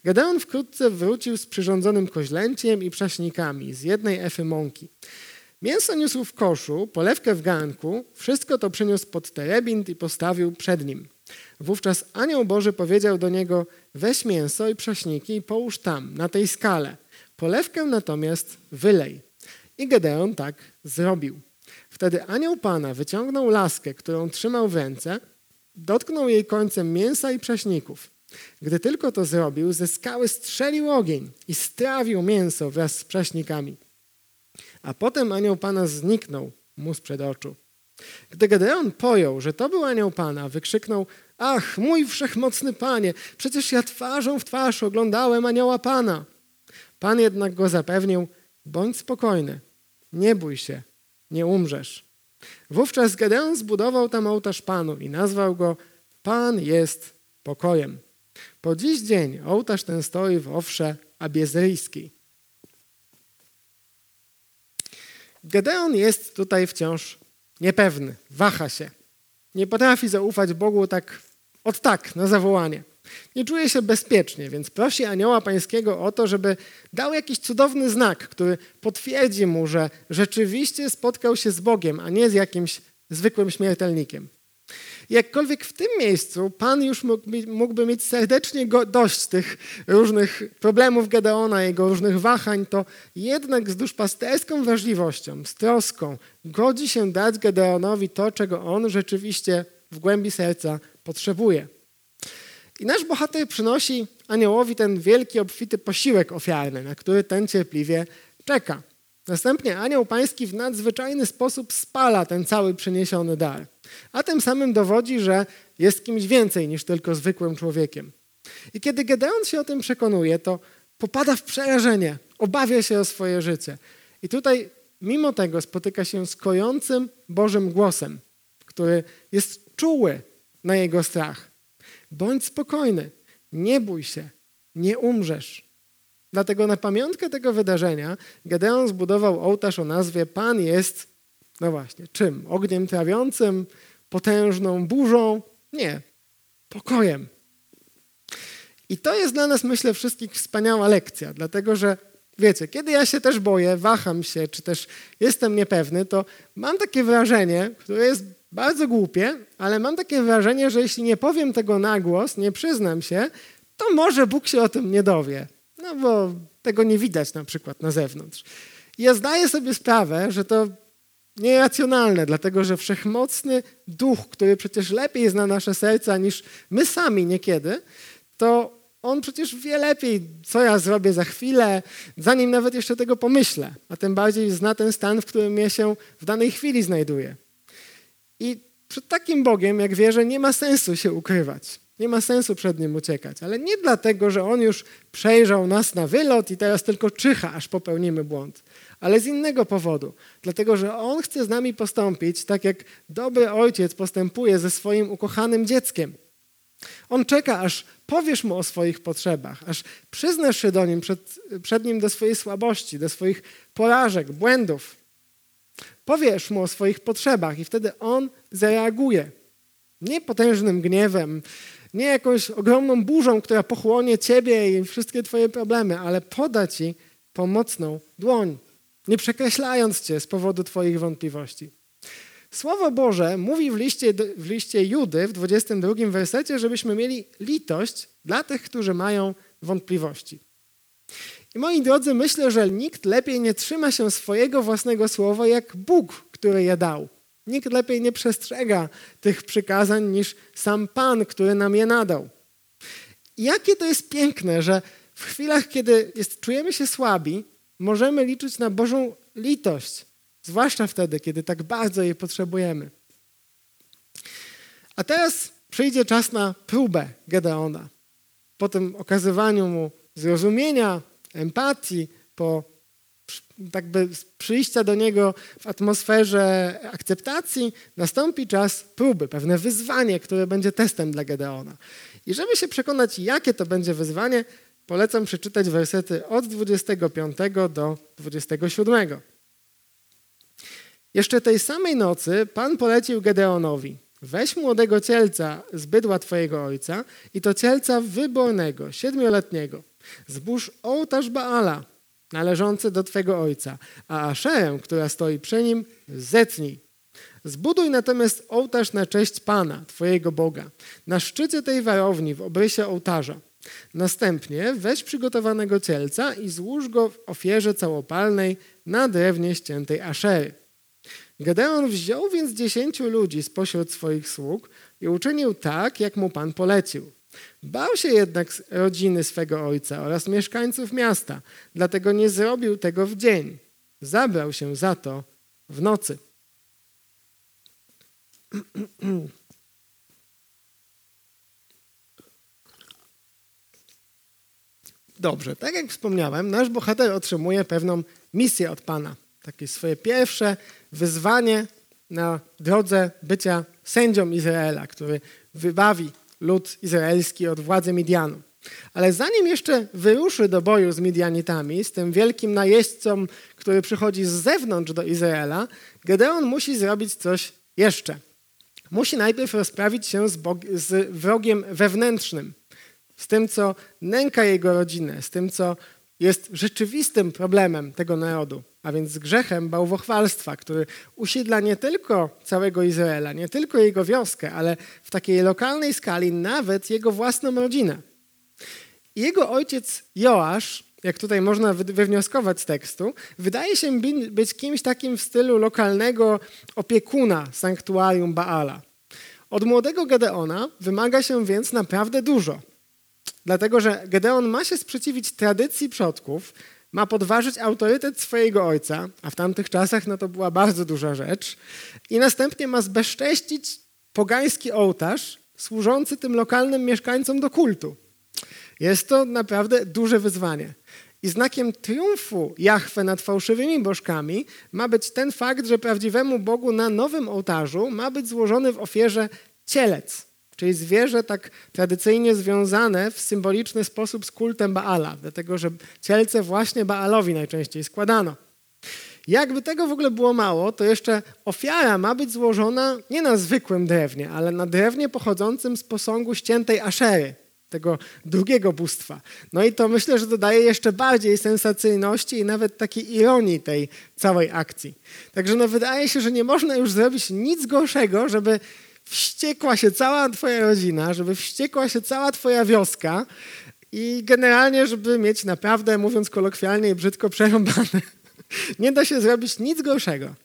Gedeon wkrótce wrócił z przyrządzonym koźlęciem i prześnikami z jednej efy mąki. Mięso niósł w koszu, polewkę w garnku, wszystko to przyniósł pod terebint i postawił przed nim. Wówczas anioł Boży powiedział do niego, weź mięso i prześniki i połóż tam, na tej skale. Polewkę natomiast wylej. I Gedeon tak zrobił. Wtedy anioł Pana wyciągnął laskę, którą trzymał w ręce, dotknął jej końcem mięsa i prześników. Gdy tylko to zrobił, ze skały strzelił ogień i strawił mięso wraz z prześnikami. A potem anioł Pana zniknął mu sprzed oczu. Gdy Gedeon pojął, że to był anioł Pana, wykrzyknął Ach, mój wszechmocny Panie, przecież ja twarzą w twarz oglądałem anioła Pana. Pan jednak go zapewnił, bądź spokojny, nie bój się, nie umrzesz. Wówczas Gedeon zbudował tam ołtarz Panu i nazwał go Pan jest pokojem. Po dziś dzień ołtarz ten stoi w Owsze Abiezryjskiej. Gedeon jest tutaj wciąż niepewny, waha się. Nie potrafi zaufać Bogu tak od tak na zawołanie. Nie czuje się bezpiecznie, więc prosi anioła pańskiego o to, żeby dał jakiś cudowny znak, który potwierdzi mu, że rzeczywiście spotkał się z Bogiem, a nie z jakimś zwykłym śmiertelnikiem. Jakkolwiek w tym miejscu Pan już mógłby mieć serdecznie dość tych różnych problemów Gedeona, jego różnych wahań, to jednak z duszpasterską wrażliwością, z troską godzi się dać Gedeonowi to, czego on rzeczywiście w głębi serca potrzebuje. I nasz bohater przynosi aniołowi ten wielki, obfity posiłek ofiarny, na który ten cierpliwie czeka. Następnie anioł pański w nadzwyczajny sposób spala ten cały przyniesiony dar, a tym samym dowodzi, że jest kimś więcej niż tylko zwykłym człowiekiem. I kiedy Gedeon się o tym przekonuje, to popada w przerażenie, obawia się o swoje życie. I tutaj mimo tego spotyka się z kojącym Bożym głosem, który jest czuły na jego strach. Bądź spokojny, nie bój się, nie umrzesz. Dlatego na pamiątkę tego wydarzenia Gedeon zbudował ołtarz o nazwie Pan jest, no właśnie, czym? Ogniem trawiącym, potężną burzą? Nie, pokojem. I to jest dla nas, myślę, wszystkich wspaniała lekcja, dlatego że wiecie, kiedy ja się też boję, waham się, czy też jestem niepewny, to mam takie wrażenie, które jest bardzo głupie, ale mam takie wrażenie, że jeśli nie powiem tego na głos, nie przyznam się, to może Bóg się o tym nie dowie. No bo tego nie widać na przykład na zewnątrz. Ja zdaję sobie sprawę, że to nieracjonalne, dlatego że wszechmocny duch, który przecież lepiej zna nasze serca niż my sami niekiedy, to on przecież wie lepiej, co ja zrobię za chwilę, zanim nawet jeszcze tego pomyślę, a tym bardziej zna ten stan, w którym ja się w danej chwili znajduję. I przed takim Bogiem, jak wierzę, nie ma sensu się ukrywać. Nie ma sensu przed nim uciekać, ale nie dlatego, że on już przejrzał nas na wylot i teraz tylko czyha, aż popełnimy błąd, ale z innego powodu. Dlatego, że on chce z nami postąpić tak, jak dobry ojciec postępuje ze swoim ukochanym dzieckiem. On czeka, aż powiesz mu o swoich potrzebach, aż przyznasz się do nim przed, przed nim do swojej słabości, do swoich porażek, błędów. Powiesz mu o swoich potrzebach i wtedy on zareaguje. Nie potężnym gniewem, nie jakąś ogromną burzą, która pochłonie ciebie i wszystkie twoje problemy, ale poda ci pomocną dłoń, nie przekreślając cię z powodu twoich wątpliwości. Słowo Boże mówi w liście, w liście Judy w 22 wersecie, żebyśmy mieli litość dla tych, którzy mają wątpliwości. I moi drodzy, myślę, że nikt lepiej nie trzyma się swojego własnego słowa jak Bóg, który je dał. Nikt lepiej nie przestrzega tych przykazań niż sam Pan, który nam je nadał. Jakie to jest piękne, że w chwilach, kiedy jest, czujemy się słabi, możemy liczyć na Bożą litość, zwłaszcza wtedy, kiedy tak bardzo jej potrzebujemy. A teraz przyjdzie czas na próbę Gedeona. Po tym okazywaniu mu zrozumienia, empatii, po tak by przyjścia do niego w atmosferze akceptacji, nastąpi czas próby, pewne wyzwanie, które będzie testem dla Gedeona. I żeby się przekonać, jakie to będzie wyzwanie, polecam przeczytać wersety od 25 do 27. Jeszcze tej samej nocy Pan polecił Gedeonowi: Weź młodego cielca z bydła twojego ojca i to cielca wybornego, siedmioletniego. Zbóż ołtarz Baala, należący do twego ojca, a Aszerę, która stoi przy nim, zetnij. Zbuduj natomiast ołtarz na cześć Pana, twojego Boga, na szczycie tej warowni w obrysie ołtarza. Następnie weź przygotowanego cielca i złóż go w ofierze całopalnej na drewnie ściętej Aszery. Gedeon wziął więc dziesięciu ludzi spośród swoich sług i uczynił tak, jak mu Pan polecił. Bał się jednak rodziny swego ojca oraz mieszkańców miasta, dlatego nie zrobił tego w dzień. Zabrał się za to w nocy. Dobrze, tak jak wspomniałem, nasz bohater otrzymuje pewną misję od Pana. Takie swoje pierwsze wyzwanie na drodze bycia sędzią Izraela, który wybawi lud izraelski od władzy Midianu. Ale zanim jeszcze wyruszy do boju z Midianitami, z tym wielkim najeźdźcą, który przychodzi z zewnątrz do Izraela, Gedeon musi zrobić coś jeszcze. Musi najpierw rozprawić się z, z wrogiem wewnętrznym, z tym, co nęka jego rodzinę, z tym, co jest rzeczywistym problemem tego narodu, a więc grzechem bałwochwalstwa, który usiedla nie tylko całego Izraela, nie tylko jego wioskę, ale w takiej lokalnej skali nawet jego własną rodzinę. Jego ojciec Joasz, jak tutaj można wywnioskować z tekstu, wydaje się być kimś takim w stylu lokalnego opiekuna sanktuarium Baala. Od młodego Gedeona wymaga się więc naprawdę dużo. Dlatego, że Gedeon ma się sprzeciwić tradycji przodków, ma podważyć autorytet swojego ojca, a w tamtych czasach no to była bardzo duża rzecz, i następnie ma zbezcześcić pogański ołtarz służący tym lokalnym mieszkańcom do kultu. Jest to naprawdę duże wyzwanie. I znakiem triumfu Jahwe nad fałszywymi bożkami ma być ten fakt, że prawdziwemu Bogu na nowym ołtarzu ma być złożony w ofierze cielec, czyli zwierzę tak tradycyjnie związane w symboliczny sposób z kultem Baala, dlatego że cielce właśnie Baalowi najczęściej składano. Jakby tego w ogóle było mało, to jeszcze ofiara ma być złożona nie na zwykłym drewnie, ale na drewnie pochodzącym z posągu ściętej Aszery, tego drugiego bóstwa. No i to myślę, że dodaje jeszcze bardziej sensacyjności i nawet takiej ironii tej całej akcji. Także no wydaje się, że nie można już zrobić nic gorszego, żeby wściekła się cała twoja rodzina, żeby wściekła się cała twoja wioska i generalnie, żeby mieć naprawdę, mówiąc kolokwialnie i brzydko, przerąbane. [LAUGHS] Nie da się zrobić nic gorszego.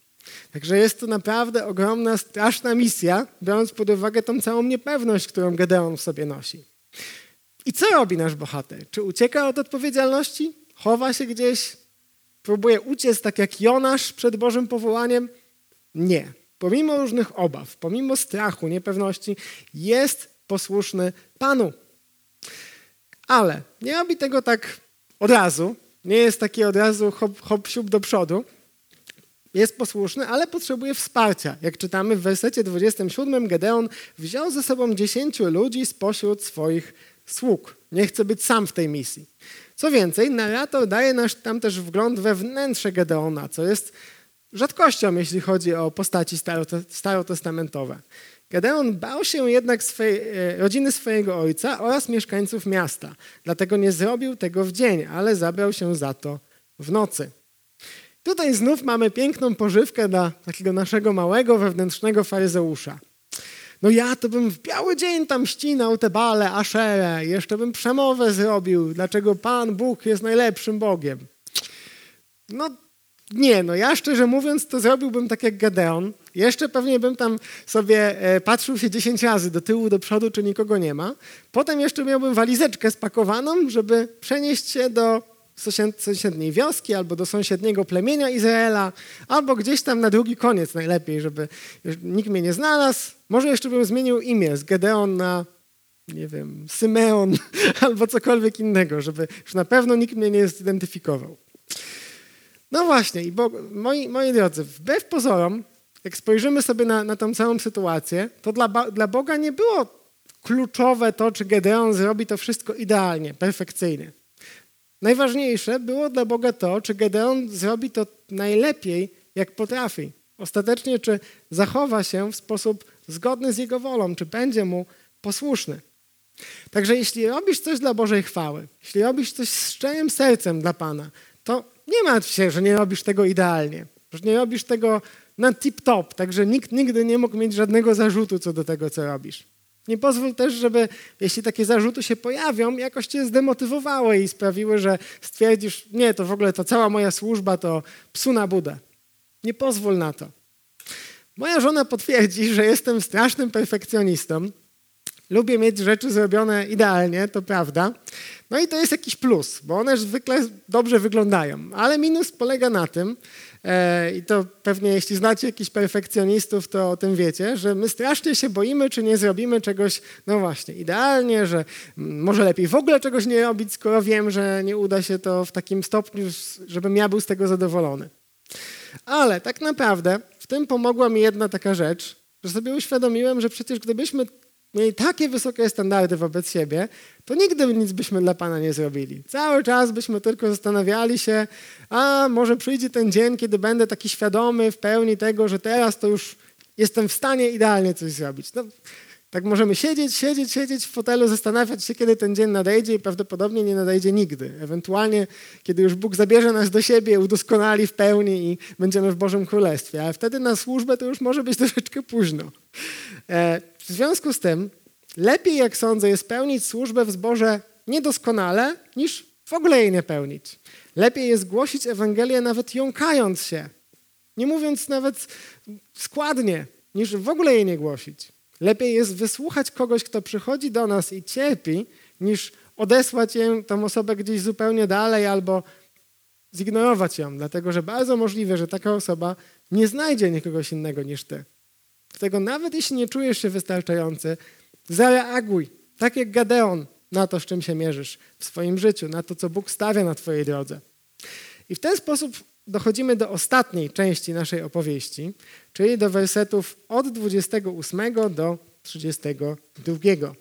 Także jest to naprawdę ogromna, straszna misja, biorąc pod uwagę tą całą niepewność, którą Gedeon w sobie nosi. I co robi nasz bohater? Czy ucieka od odpowiedzialności? Chowa się gdzieś? Próbuje uciec tak jak Jonasz przed Bożym powołaniem? Nie. Pomimo różnych obaw, pomimo strachu, niepewności, jest posłuszny Panu. Ale nie robi tego tak od razu. Nie jest taki od razu hop, hop siup do przodu. Jest posłuszny, ale potrzebuje wsparcia. Jak czytamy w wersecie 27, Gedeon wziął ze sobą dziesięciu ludzi spośród swoich sług. Nie chce być sam w tej misji. Co więcej, narrator daje nas tam też wgląd we wnętrze Gedeona, co jest rzadkością, jeśli chodzi o postaci starotestamentowe. Gedeon bał się jednak swojej, e, rodziny swojego ojca oraz mieszkańców miasta, dlatego nie zrobił tego w dzień, ale zabrał się za to w nocy. Tutaj znów mamy piękną pożywkę dla takiego naszego małego wewnętrznego faryzeusza. No ja to bym w biały dzień tam ścinał te bale, aszerę, jeszcze bym przemowę zrobił, dlaczego Pan Bóg jest najlepszym Bogiem. No nie, no ja szczerze mówiąc to zrobiłbym tak jak Gedeon. Jeszcze pewnie bym tam sobie e, patrzył się 10 razy do tyłu, do przodu, czy nikogo nie ma. Potem jeszcze miałbym walizeczkę spakowaną, żeby przenieść się do sąsiedniej wioski albo do sąsiedniego plemienia Izraela, albo gdzieś tam na drugi koniec najlepiej, żeby nikt mnie nie znalazł. Może jeszcze bym zmienił imię z Gedeon na, nie wiem, Symeon [LAUGHS] albo cokolwiek innego, żeby już na pewno nikt mnie nie zidentyfikował. No właśnie, i bo, moi, moi drodzy, wbrew pozorom, jak spojrzymy sobie na, na tą całą sytuację, to dla, dla Boga nie było kluczowe to, czy Gedeon zrobi to wszystko idealnie, perfekcyjnie. Najważniejsze było dla Boga to, czy Gedeon zrobi to najlepiej, jak potrafi. Ostatecznie, czy zachowa się w sposób zgodny z Jego wolą, czy będzie Mu posłuszny. Także jeśli robisz coś dla Bożej chwały, jeśli robisz coś z szczerym sercem dla Pana, to nie martw się, że nie robisz tego idealnie, że nie robisz tego na tip-top, także nikt nigdy nie mógł mieć żadnego zarzutu co do tego, co robisz. Nie pozwól też, żeby jeśli takie zarzuty się pojawią, jakoś cię zdemotywowały i sprawiły, że stwierdzisz, nie, to w ogóle to cała moja służba to psu na budę. Nie pozwól na to. Moja żona potwierdzi, że jestem strasznym perfekcjonistą. Lubię mieć rzeczy zrobione idealnie, to prawda. No i to jest jakiś plus, bo one zwykle dobrze wyglądają. Ale minus polega na tym, e, i to pewnie jeśli znacie jakichś perfekcjonistów, to o tym wiecie, że my strasznie się boimy, czy nie zrobimy czegoś, no właśnie, idealnie, że może lepiej w ogóle czegoś nie robić, skoro wiem, że nie uda się to w takim stopniu, żebym ja był z tego zadowolony. Ale tak naprawdę w tym pomogła mi jedna taka rzecz, że sobie uświadomiłem, że przecież gdybyśmy mieli takie wysokie standardy wobec siebie, to nigdy nic byśmy dla Pana nie zrobili. Cały czas byśmy tylko zastanawiali się, a może przyjdzie ten dzień, kiedy będę taki świadomy w pełni tego, że teraz to już jestem w stanie idealnie coś zrobić. No, tak możemy siedzieć, siedzieć, siedzieć w fotelu, zastanawiać się, kiedy ten dzień nadejdzie i prawdopodobnie nie nadejdzie nigdy. Ewentualnie, kiedy już Bóg zabierze nas do siebie, udoskonali w pełni i będziemy w Bożym Królestwie. Ale wtedy na służbę to już może być [LAUGHS] troszeczkę późno. E, w związku z tym lepiej, jak sądzę, jest pełnić służbę w zborze niedoskonale, niż w ogóle jej nie pełnić. Lepiej jest głosić Ewangelię nawet jąkając się, nie mówiąc nawet składnie, niż w ogóle jej nie głosić. Lepiej jest wysłuchać kogoś, kto przychodzi do nas i cierpi, niż odesłać ją, tą osobę gdzieś zupełnie dalej albo zignorować ją, dlatego że bardzo możliwe, że taka osoba nie znajdzie nikogoś innego niż ty. Dlatego nawet jeśli nie czujesz się wystarczający, zareaguj, tak jak Gadeon, na to, z czym się mierzysz w swoim życiu, na to, co Bóg stawia na twojej drodze. I w ten sposób dochodzimy do ostatniej części naszej opowieści, czyli do wersetów od 28 do 32.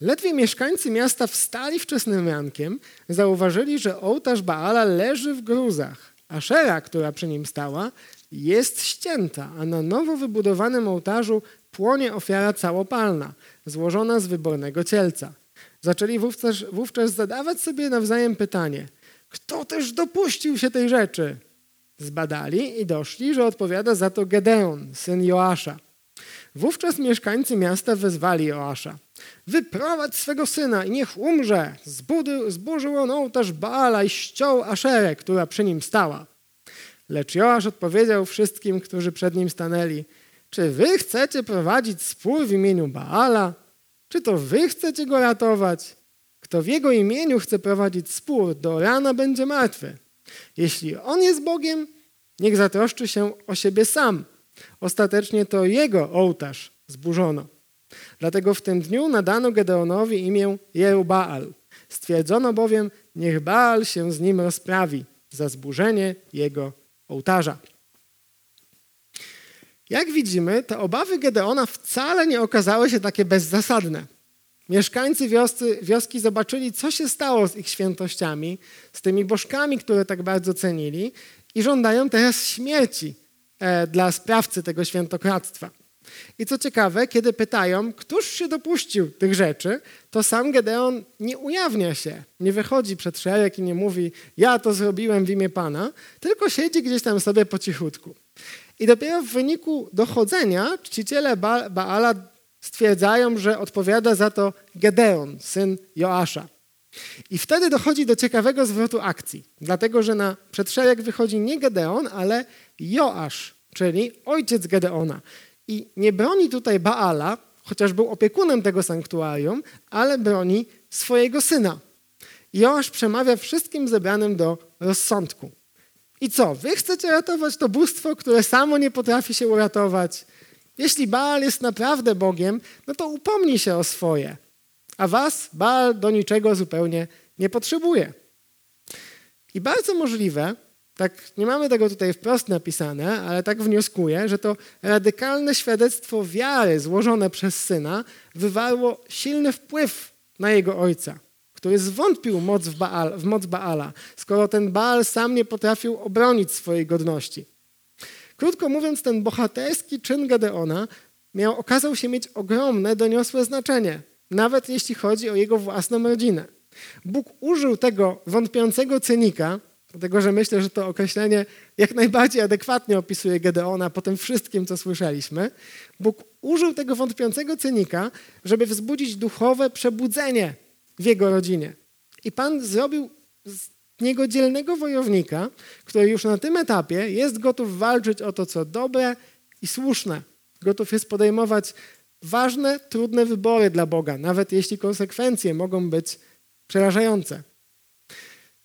Ledwie mieszkańcy miasta wstali wczesnym rankiem, zauważyli, że ołtarz Baala leży w gruzach, a szera, która przy nim stała, jest ścięta, a na nowo wybudowanym ołtarzu płonie ofiara całopalna, złożona z wybornego cielca. Zaczęli wówczas, wówczas zadawać sobie nawzajem pytanie, kto też dopuścił się tej rzeczy? Zbadali i doszli, że odpowiada za to Gedeon, syn Joasza. Wówczas mieszkańcy miasta wezwali Joasza. Wyprowadź swego syna i niech umrze. zburzył on ołtarz Baala i ściął Aszerę, która przy nim stała. Lecz Joasz odpowiedział wszystkim, którzy przed nim stanęli, czy wy chcecie prowadzić spór w imieniu Baala? Czy to wy chcecie go ratować? Kto w jego imieniu chce prowadzić spór, do rana będzie martwy. Jeśli on jest Bogiem, niech zatroszczy się o siebie sam. Ostatecznie to jego ołtarz zburzono. Dlatego w tym dniu nadano Gedeonowi imię Jerubaal. Stwierdzono bowiem, niech Baal się z nim rozprawi za zburzenie jego ołtarza. Jak widzimy, te obawy Gedeona wcale nie okazały się takie bezzasadne. Mieszkańcy wioscy, wioski zobaczyli, co się stało z ich świętościami, z tymi bożkami, które tak bardzo cenili i żądają teraz śmierci e, dla sprawcy tego świętokradztwa. I co ciekawe, kiedy pytają, któż się dopuścił tych rzeczy, to sam Gedeon nie ujawnia się, nie wychodzi przed szereg i nie mówi, ja to zrobiłem w imię Pana, tylko siedzi gdzieś tam sobie po cichutku. I dopiero w wyniku dochodzenia czciciele ba Baala stwierdzają, że odpowiada za to Gedeon, syn Joasza. I wtedy dochodzi do ciekawego zwrotu akcji, dlatego że na przedszereg wychodzi nie Gedeon, ale Joasz, czyli ojciec Gedeona. I nie broni tutaj Baala, chociaż był opiekunem tego sanktuarium, ale broni swojego syna. Joasz przemawia wszystkim zebranym do rozsądku. I co? Wy chcecie ratować to bóstwo, które samo nie potrafi się uratować? Jeśli Baal jest naprawdę Bogiem, no to upomnij się o swoje. A was Baal do niczego zupełnie nie potrzebuje. I bardzo możliwe, tak nie mamy tego tutaj wprost napisane, ale tak wnioskuję, że to radykalne świadectwo wiary złożone przez syna wywarło silny wpływ na jego ojca, który zwątpił moc w, Baal, w moc Baala, skoro ten Baal sam nie potrafił obronić swojej godności. Krótko mówiąc, ten bohaterski czyn Gedeona miał, okazał się mieć ogromne, doniosłe znaczenie, nawet jeśli chodzi o jego własną rodzinę. Bóg użył tego wątpiącego cynika, dlatego że myślę, że to określenie jak najbardziej adekwatnie opisuje Gedeona po tym wszystkim, co słyszeliśmy. Bóg użył tego wątpiącego cynika, żeby wzbudzić duchowe przebudzenie w jego rodzinie. I Pan zrobił z niego dzielnego wojownika, który już na tym etapie jest gotów walczyć o to, co dobre i słuszne. Gotów jest podejmować ważne, trudne wybory dla Boga, nawet jeśli konsekwencje mogą być przerażające.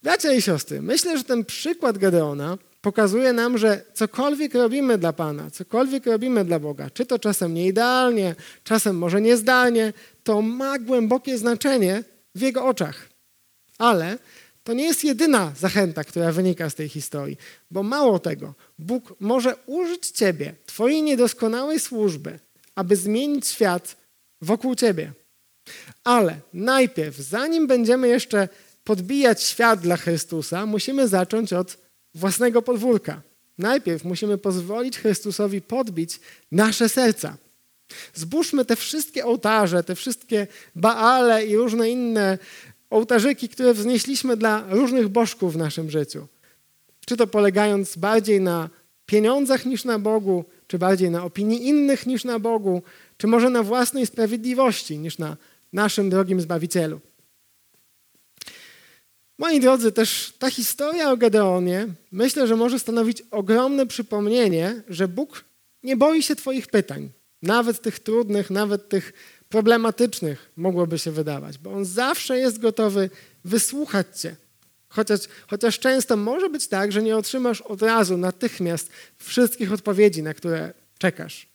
Bracia i siostry, myślę, że ten przykład Gedeona pokazuje nam, że cokolwiek robimy dla Pana, cokolwiek robimy dla Boga, czy to czasem nieidealnie, czasem może niezdalnie, to ma głębokie znaczenie w Jego oczach. Ale to nie jest jedyna zachęta, która wynika z tej historii, bo mało tego, Bóg może użyć Ciebie, Twojej niedoskonałej służby, aby zmienić świat wokół Ciebie. Ale najpierw, zanim będziemy jeszcze podbijać świat dla Chrystusa, musimy zacząć od własnego podwórka. Najpierw musimy pozwolić Chrystusowi podbić nasze serca. Zbóżmy te wszystkie ołtarze, te wszystkie baale i różne inne ołtarzyki, które wznieśliśmy dla różnych bożków w naszym życiu. Czy to polegając bardziej na pieniądzach niż na Bogu, czy bardziej na opinii innych niż na Bogu, czy może na własnej sprawiedliwości niż na naszym drogim Zbawicielu. Moi drodzy, też ta historia o Gedeonie myślę, że może stanowić ogromne przypomnienie, że Bóg nie boi się Twoich pytań, nawet tych trudnych, nawet tych problematycznych mogłoby się wydawać, bo On zawsze jest gotowy wysłuchać Cię. Chociaż, chociaż często może być tak, że nie otrzymasz od razu, natychmiast wszystkich odpowiedzi, na które czekasz.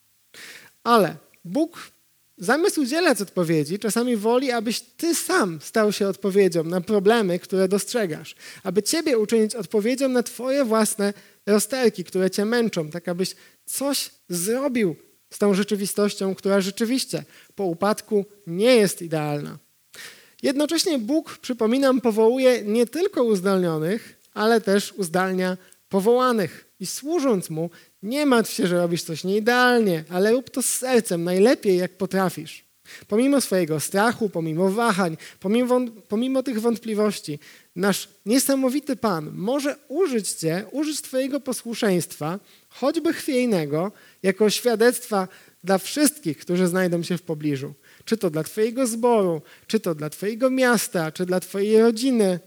Ale Bóg Zamiast udzielać odpowiedzi, czasami woli, abyś ty sam stał się odpowiedzią na problemy, które dostrzegasz. Aby ciebie uczynić odpowiedzią na twoje własne rozterki, które cię męczą, tak abyś coś zrobił z tą rzeczywistością, która rzeczywiście po upadku nie jest idealna. Jednocześnie Bóg, przypominam, powołuje nie tylko uzdolnionych, ale też uzdalnia powołanych. I służąc Mu, nie martw się, że robisz coś nieidealnie, ale rób to z sercem, najlepiej jak potrafisz. Pomimo swojego strachu, pomimo wahań, pomimo, pomimo tych wątpliwości, nasz niesamowity Pan może użyć Cię, użyć Twojego posłuszeństwa, choćby chwiejnego, jako świadectwa dla wszystkich, którzy znajdą się w pobliżu. Czy to dla Twojego zboru, czy to dla Twojego miasta, czy dla Twojej rodziny,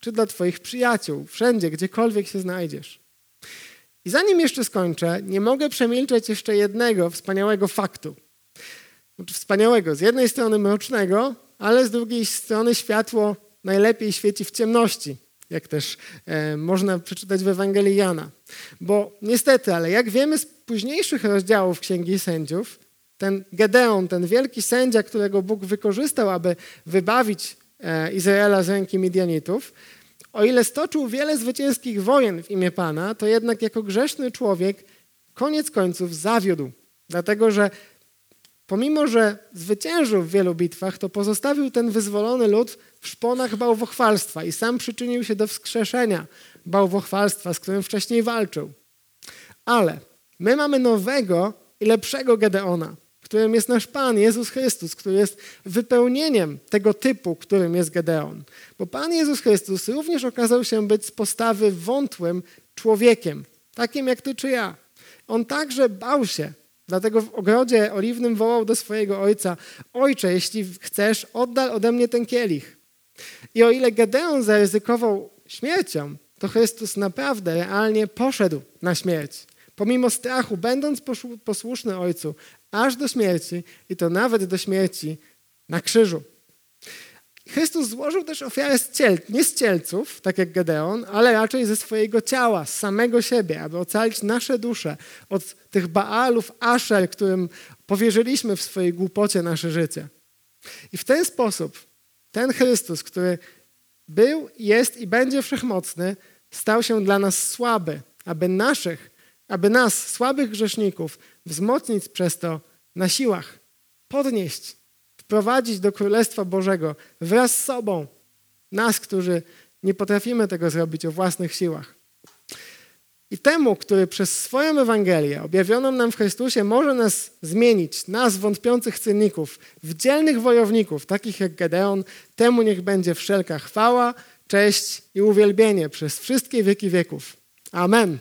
czy dla Twoich przyjaciół, wszędzie, gdziekolwiek się znajdziesz. I zanim jeszcze skończę, nie mogę przemilczeć jeszcze jednego wspaniałego faktu. Znaczy wspaniałego, z jednej strony mrocznego, ale z drugiej strony światło najlepiej świeci w ciemności, jak też e, można przeczytać w Ewangelii Jana. Bo niestety, ale jak wiemy z późniejszych rozdziałów Księgi Sędziów, ten Gedeon, ten wielki sędzia, którego Bóg wykorzystał, aby wybawić e, Izraela z ręki Midianitów, o ile stoczył wiele zwycięskich wojen w imię Pana, to jednak jako grzeszny człowiek koniec końców zawiódł. Dlatego, że pomimo, że zwyciężył w wielu bitwach, to pozostawił ten wyzwolony lud w szponach bałwochwalstwa i sam przyczynił się do wskrzeszenia bałwochwalstwa, z którym wcześniej walczył. Ale my mamy nowego i lepszego Gedeona, którym jest nasz Pan Jezus Chrystus, który jest wypełnieniem tego typu, którym jest Gedeon. Bo Pan Jezus Chrystus również okazał się być z postawy wątłym człowiekiem, takim jak ty czy ja. On także bał się, dlatego w ogrodzie oliwnym wołał do swojego ojca: Ojcze, jeśli chcesz, oddal ode mnie ten kielich. I o ile Gedeon zaryzykował śmiercią, to Chrystus naprawdę realnie poszedł na śmierć. Pomimo strachu, będąc posłuszny Ojcu, aż do śmierci i to nawet do śmierci na krzyżu. Chrystus złożył też ofiarę z ciel, nie z cielców, tak jak Gedeon, ale raczej ze swojego ciała, z samego siebie, aby ocalić nasze dusze od tych Baalów, Asher, którym powierzyliśmy w swojej głupocie nasze życie. I w ten sposób ten Chrystus, który był, jest i będzie wszechmocny, stał się dla nas słaby, aby naszych, aby nas, słabych grzeszników, wzmocnić przez to na siłach, podnieść, wprowadzić do Królestwa Bożego wraz z sobą nas, którzy nie potrafimy tego zrobić o własnych siłach. I temu, który przez swoją Ewangelię objawioną nam w Chrystusie może nas zmienić, nas wątpiących cynników, w dzielnych wojowników, takich jak Gedeon, temu niech będzie wszelka chwała, cześć i uwielbienie przez wszystkie wieki wieków. Amen.